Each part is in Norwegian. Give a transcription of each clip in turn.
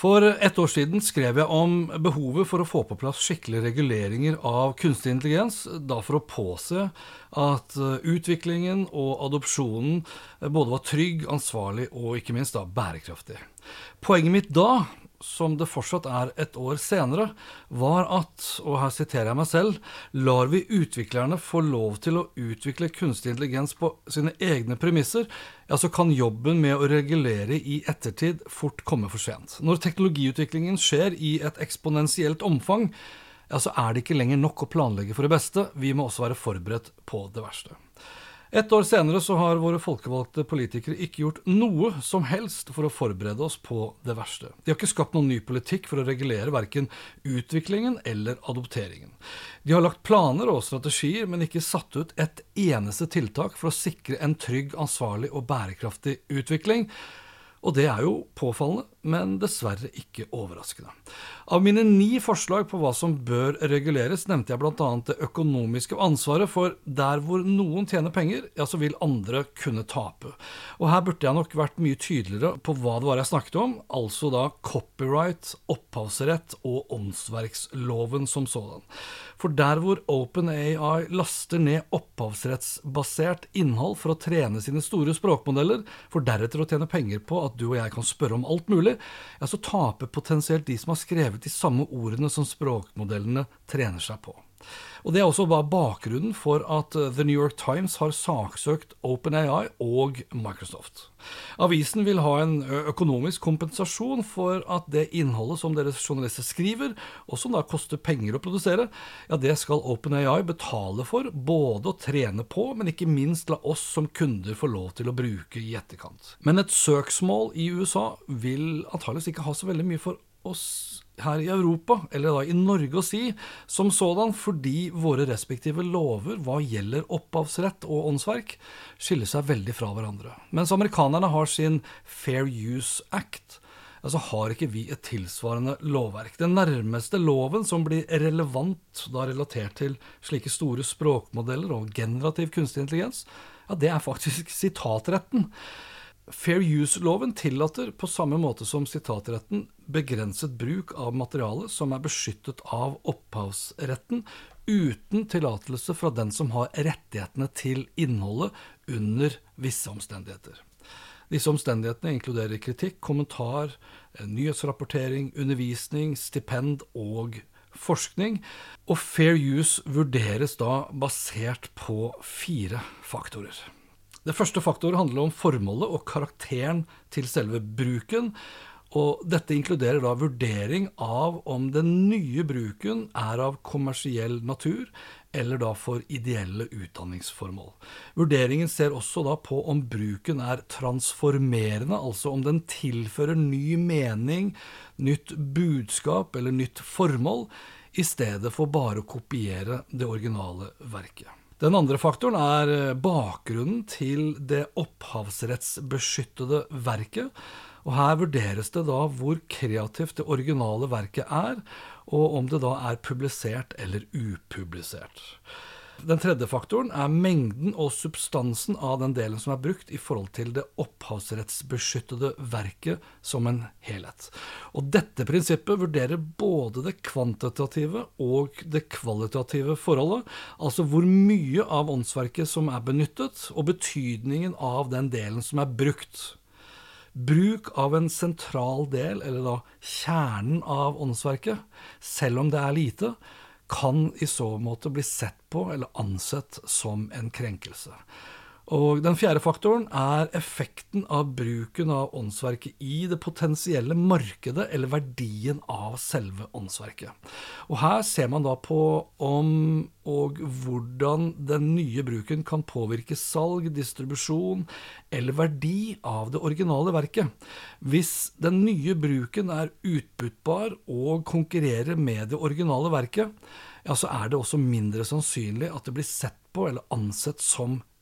For ett år siden skrev jeg om behovet for å få på plass skikkelige reguleringer av kunstig intelligens, da for å påse at eh, utviklingen og adopsjonen både var trygg, ansvarlig og ikke minst da bærekraftig. Poenget mitt da som det fortsatt er et år senere, var at, og her siterer jeg meg selv, lar vi utviklerne få lov til å utvikle kunstig intelligens på sine egne premisser, ja, så kan jobben med å regulere i ettertid fort komme for sent. Når teknologiutviklingen skjer i et eksponentielt omfang, ja, så er det ikke lenger nok å planlegge for det beste, vi må også være forberedt på det verste. Et år senere så har våre folkevalgte politikere ikke gjort noe som helst for å forberede oss på det verste. De har ikke skapt noen ny politikk for å regulere verken utviklingen eller adopteringen. De har lagt planer og strategier, men ikke satt ut et eneste tiltak for å sikre en trygg, ansvarlig og bærekraftig utvikling. Og det er jo påfallende, men dessverre ikke overraskende. Av mine ni forslag på hva som bør reguleres, nevnte jeg bl.a. det økonomiske ansvaret, for der hvor noen tjener penger, ja, så vil andre kunne tape. Og her burde jeg nok vært mye tydeligere på hva det var jeg snakket om, altså da copyright, opphavsrett og åndsverksloven som sådan. For der hvor OpenAI laster ned opphavsrettsbasert innhold for å trene sine store språkmodeller, for deretter å tjene penger på at du og jeg kan spørre om alt mulig, ja, så taper potensielt de som har skrevet de samme ordene som språkmodellene trener seg på. Og Det er også bakgrunnen for at uh, The New York Times har saksøkt OpenAI og Microsoft. Avisen vil ha en økonomisk kompensasjon for at det innholdet som deres journalister skriver, og som da koster penger å produsere, ja, det skal OpenAI betale for, både å trene på, men ikke minst la oss som kunder få lov til å bruke i etterkant. Men et søksmål i USA vil antageligvis ikke ha så veldig mye for oss her i Europa, eller da i Norge, å si som sådan, fordi våre respektive lover hva gjelder opphavsrett og åndsverk, skiller seg veldig fra hverandre. Mens amerikanerne har sin Fair Use Act, så har ikke vi et tilsvarende lovverk. Den nærmeste loven som blir relevant da relatert til slike store språkmodeller og generativ kunstig intelligens, ja, det er faktisk sitatretten. Fair use-loven tillater, på samme måte som sitatretten, begrenset bruk av materiale som er beskyttet av opphavsretten, uten tillatelse fra den som har rettighetene til innholdet under visse omstendigheter. Disse omstendighetene inkluderer kritikk, kommentar, nyhetsrapportering, undervisning, stipend og forskning. Og fair use vurderes da basert på fire faktorer. Det første faktor handler om formålet og karakteren til selve bruken. Og dette inkluderer da vurdering av om den nye bruken er av kommersiell natur, eller da for ideelle utdanningsformål. Vurderingen ser også da på om bruken er transformerende, altså om den tilfører ny mening, nytt budskap eller nytt formål, i stedet for bare å kopiere det originale verket. Den andre faktoren er eh, bakgrunnen til det opphavsrettsbeskyttede verket. Og Her vurderes det da hvor kreativt det originale verket er, og om det da er publisert eller upublisert. Den tredje faktoren er mengden og substansen av den delen som er brukt i forhold til det opphavsrettsbeskyttede verket som en helhet. Og Dette prinsippet vurderer både det kvantitative og det kvalitative forholdet, altså hvor mye av åndsverket som er benyttet, og betydningen av den delen som er brukt. Bruk av en sentral del, eller da kjernen av åndsverket, selv om det er lite, kan i så måte bli sett på eller ansett som en krenkelse. Og Den fjerde faktoren er effekten av bruken av åndsverket i det potensielle markedet, eller verdien av selve åndsverket. Og Her ser man da på om og hvordan den nye bruken kan påvirke salg, distribusjon eller verdi av det originale verket. Hvis den nye bruken er utbyttbar og konkurrerer med det originale verket, ja, så er det også mindre sannsynlig at det blir sett på eller ansett som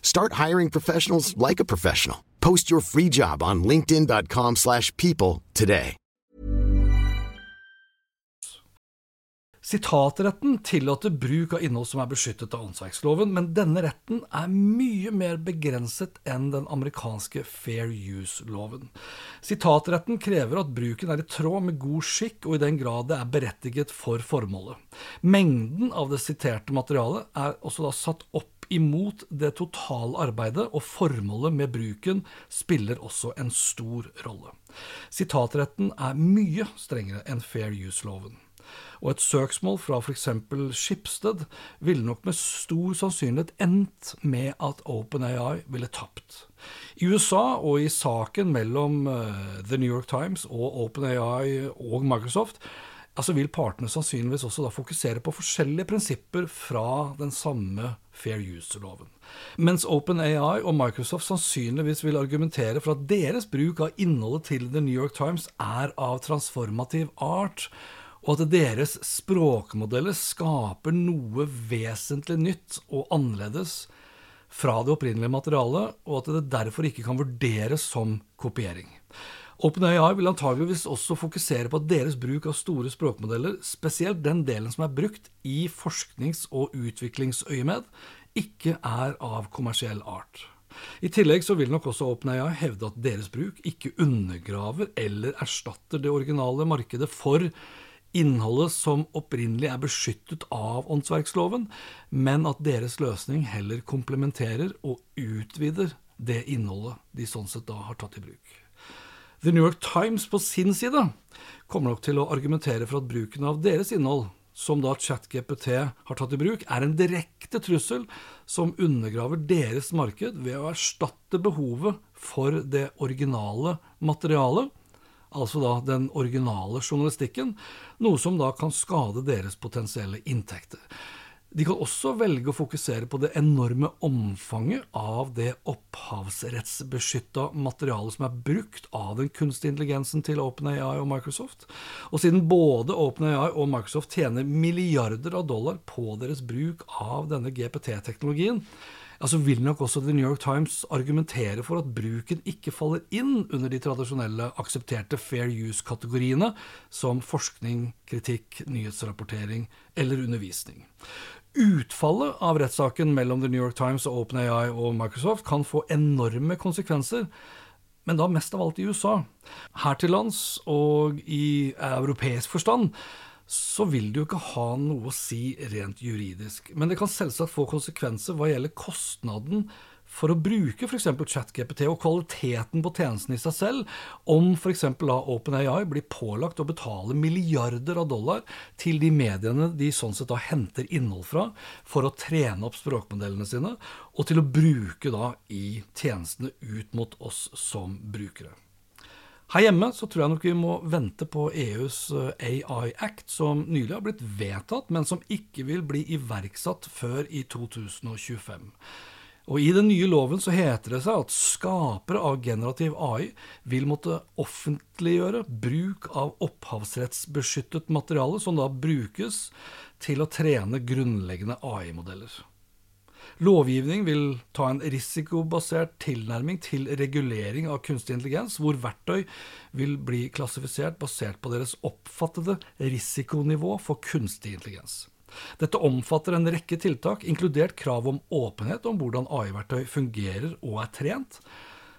Start hiring professionals like a professional. Post your free job on linkedin.com/people slash people today. Sitatretten tillater bruk av innhold som er beskyttet av åndsverksloven, men denne retten er mye mer begrenset enn den amerikanske fair use-loven. Sitatretten krever at bruken er i tråd med god skikk og i den grad det er berettiget for formålet. Mengden av det siterte materialet er også da satt opp imot det totale arbeidet, og formålet med bruken spiller også en stor rolle. Sitatretten er mye strengere enn fair use-loven og et søksmål fra f.eks. Skipsted ville nok med stor sannsynlighet endt med at OpenAI ville tapt. I USA og i saken mellom uh, The New York Times og OpenAI og Microsoft altså vil partene sannsynligvis også da fokusere på forskjellige prinsipper fra den samme fair user-loven. Mens OpenAI og Microsoft sannsynligvis vil argumentere for at deres bruk av innholdet til The New York Times er av transformativ art, og at deres språkmodeller skaper noe vesentlig nytt og annerledes fra det opprinnelige materialet, og at det derfor ikke kan vurderes som kopiering. OpenAI vil antageligvis også fokusere på at deres bruk av store språkmodeller, spesielt den delen som er brukt i forsknings- og utviklingsøyemed, ikke er av kommersiell art. I tillegg så vil nok også OpenAI hevde at deres bruk ikke undergraver eller erstatter det originale markedet for innholdet som opprinnelig er beskyttet av åndsverksloven, men at deres løsning heller komplementerer og utvider det innholdet de sånn sett da har tatt i bruk. The New York Times på sin side kommer nok til å argumentere for at bruken av deres innhold, som da ChatGPT har tatt i bruk, er en direkte trussel som undergraver deres marked ved å erstatte behovet for det originale materialet altså da den originale journalistikken, noe som da kan skade deres potensielle inntekter. De kan også velge å fokusere på det enorme omfanget av det opphavsrettsbeskytta materialet som er brukt av den kunstige intelligensen til OpenAI og Microsoft. Og siden både OpenAI og Microsoft tjener milliarder av dollar på deres bruk av denne GPT-teknologien, altså vil nok også The New York Times argumentere for at bruken ikke faller inn under de tradisjonelle aksepterte fair use-kategoriene som forskning, kritikk, nyhetsrapportering eller undervisning. Utfallet av rettssaken mellom The New York Times og OpenAI og Microsoft kan få enorme konsekvenser, men da mest av alt i USA. Her til lands og i europeisk forstand så vil det jo ikke ha noe å si rent juridisk. Men det kan selvsagt få konsekvenser hva gjelder kostnaden for å bruke f.eks. ChatGPT og kvaliteten på tjenesten i seg selv, om f.eks. OpenAI blir pålagt å betale milliarder av dollar til de mediene de sånn sett da henter innhold fra, for å trene opp språkmodellene sine, og til å bruke da i tjenestene ut mot oss som brukere. Her hjemme så tror jeg nok vi må vente på EUs eh, AI Act, som nylig har blitt vedtatt, men som ikke vil bli iverksatt før i 2025. Og I den nye loven så heter det seg at skapere av generativ AI vil måtte offentliggjøre bruk av opphavsrettsbeskyttet materiale, som da brukes til å trene grunnleggende AI-modeller. Lovgivning vil ta en risikobasert tilnærming til regulering av kunstig intelligens, hvor verktøy vil bli klassifisert basert på deres oppfattede risikonivå for kunstig intelligens. Dette omfatter en rekke tiltak, inkludert krav om åpenhet om hvordan AI-verktøy fungerer og er trent,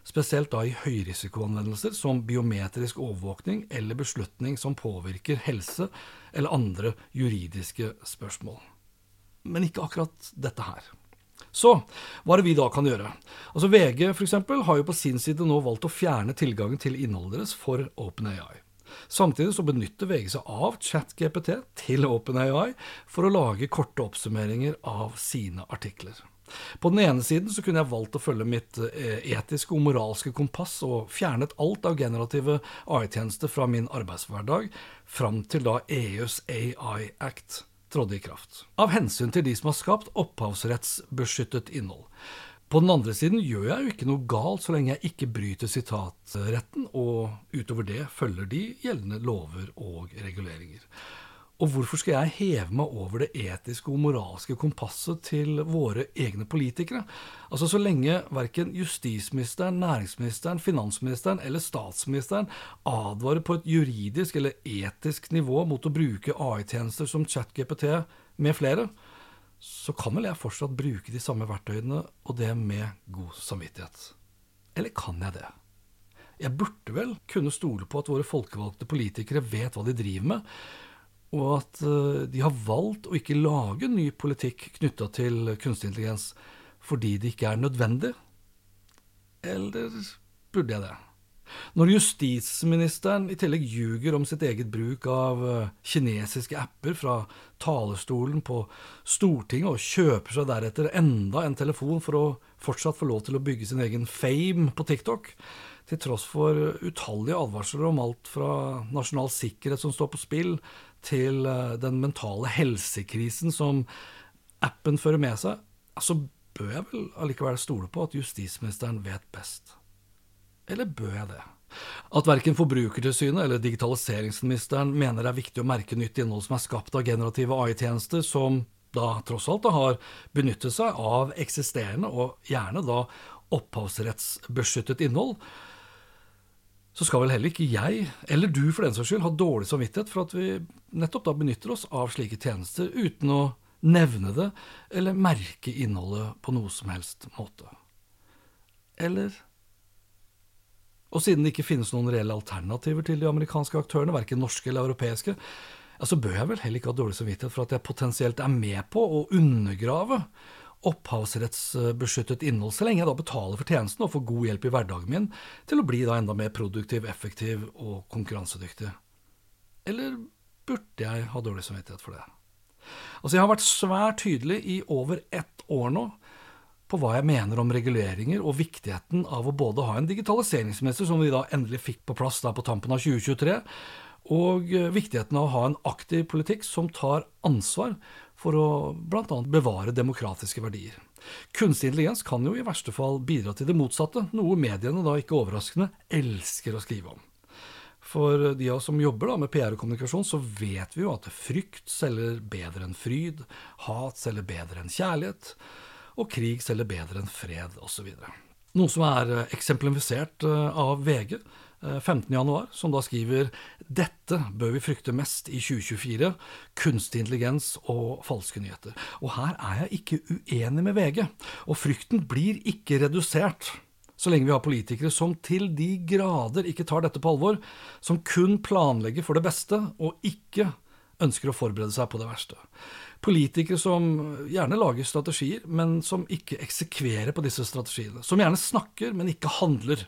spesielt da i høyrisikoanvendelser som biometrisk overvåkning eller beslutning som påvirker helse eller andre juridiske spørsmål. Men ikke akkurat dette her. Så hva er det vi da kan gjøre? Altså VG for eksempel, har jo på sin side nå valgt å fjerne tilgangen til innholdet deres for OpenAI. Samtidig så benytter VG seg av ChatGPT til OpenAI for å lage korte oppsummeringer av sine artikler. På den ene siden så kunne jeg valgt å følge mitt eh, etiske og moralske kompass og fjernet alt av generative AI-tjenester fra min arbeidshverdag, fram til da EUs AI Act trådte i kraft. Av hensyn til de som har skapt opphavsrettsbeskyttet innhold. På den andre siden gjør jeg jo ikke noe galt så lenge jeg ikke bryter sitatretten, og utover det følger de gjeldende lover og reguleringer. Og hvorfor skal jeg heve meg over det etiske og moralske kompasset til våre egne politikere? Altså Så lenge verken justisministeren, næringsministeren, finansministeren eller statsministeren advarer på et juridisk eller etisk nivå mot å bruke AI-tjenester som ChatGPT med flere, så kan vel jeg fortsatt bruke de samme verktøyene, og det med god samvittighet. Eller kan jeg det? Jeg burde vel kunne stole på at våre folkevalgte politikere vet hva de driver med, og at eh, de har valgt å ikke lage ny politikk knytta til kunstig intelligens fordi det ikke er nødvendig? Eller burde jeg det? Når justisministeren i tillegg ljuger om sitt eget bruk av eh, kinesiske apper fra talerstolen på Stortinget, og kjøper seg deretter enda en telefon for å fortsatt få lov til å bygge sin egen fame på TikTok, til tross for utallige advarsler om alt fra nasjonal sikkerhet som står på spill, til eh, den mentale helsekrisen som appen fører med seg, så bør jeg vel allikevel stole på at justisministeren vet best. Eller bør jeg det? At verken Forbrukertilsynet eller digitaliseringsministeren mener det er viktig å merke nytt innhold som er skapt av generative AI-tjenester, som da tross alt da har benyttet seg av eksisterende, og gjerne da opphavsrettsbeskyttet innhold, så skal vel heller ikke jeg, eller du for den saks skyld, ha dårlig samvittighet for at vi nettopp da benytter oss av slike tjenester uten å nevne det eller merke innholdet på noe som helst måte. Eller og siden det ikke finnes noen reelle alternativer til de amerikanske aktørene, verken norske eller europeiske, ja, så bør jeg vel heller ikke ha dårlig samvittighet for at jeg potensielt er med på å undergrave opphavsrettsbeskyttet innhold, så lenge jeg da betaler for tjenesten og får god hjelp i hverdagen min til å bli da enda mer produktiv, effektiv og konkurransedyktig. Eller burde jeg ha dårlig samvittighet for det? Altså, jeg har vært svært tydelig i over ett år nå på hva jeg mener om reguleringer og viktigheten av å både ha en digitaliseringsminister, som vi da endelig fikk på plass da på tampen av 2023, og eh, viktigheten av å ha en aktiv politikk som tar ansvar for å bl.a. bevare demokratiske verdier. Kunstig intelligens kan jo i verste fall bidra til det motsatte, noe mediene da ikke overraskende elsker å skrive om. For de av oss som jobber da med PR og kommunikasjon, så vet vi jo at frykt selger bedre enn fryd, hat selger bedre enn kjærlighet og krig selger bedre enn fred, osv. Noe som er eh, eksemplifisert eh, av VG 15.1, eh, som da skriver dette bør vi frykte mest i 2024, kunstig intelligens og falske nyheter. Og her er jeg ikke uenig med VG, og frykten blir ikke redusert så lenge vi har politikere som til de grader ikke tar dette på alvor, som kun planlegger for det beste og ikke ønsker å forberede seg på det verste. Politikere som gjerne lager strategier, men som ikke eksekverer på disse strategiene. Som gjerne snakker, men ikke handler.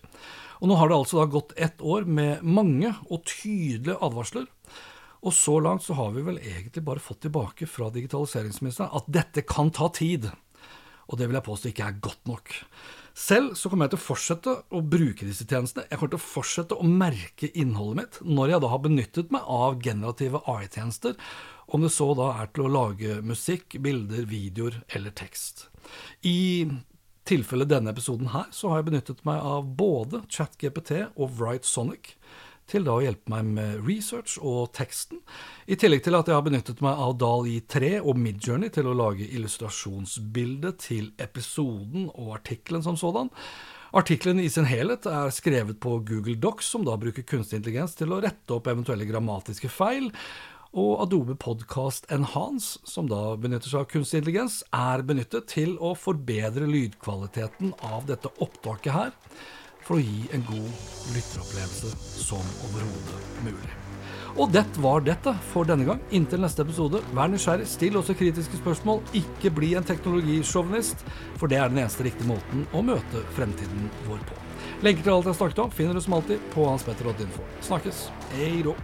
Og nå har det altså da gått ett år med mange og tydelige advarsler. Og så langt så har vi vel egentlig bare fått tilbake fra digitaliseringsministeren at dette kan ta tid. Og det vil jeg påstå ikke er godt nok. Selv så kommer jeg til å fortsette å bruke disse tjenestene. Jeg kommer til å fortsette å merke innholdet mitt når jeg da har benyttet meg av generative AI-tjenester, om det så da er til å lage musikk, bilder, videoer eller tekst. I tilfelle denne episoden her, så har jeg benyttet meg av både ChatGPT og WriteSonic til da å hjelpe meg med research og teksten, i tillegg til at jeg har benyttet meg av DALI 3 og Midjourney til å lage illustrasjonsbilde til episoden og artikkelen som sådan. Artikkelen i sin helhet er skrevet på Google Docs, som da bruker kunstig intelligens til å rette opp eventuelle grammatiske feil, og Adobe Podcast Enhance, som da benytter seg av kunstig intelligens, er benyttet til å forbedre lydkvaliteten av dette opptaket her for å gi en god lytteropplevelse som overhodet mulig. Og det var dette for denne gang. Inntil neste episode, vær nysgjerrig, still også kritiske spørsmål. Ikke bli en teknologisjåvinist, for det er den eneste riktige måten å møte fremtiden vår på. Lenker til alt jeg snakket om finner du som alltid på hanspetter.info. Snakkes. Hei då.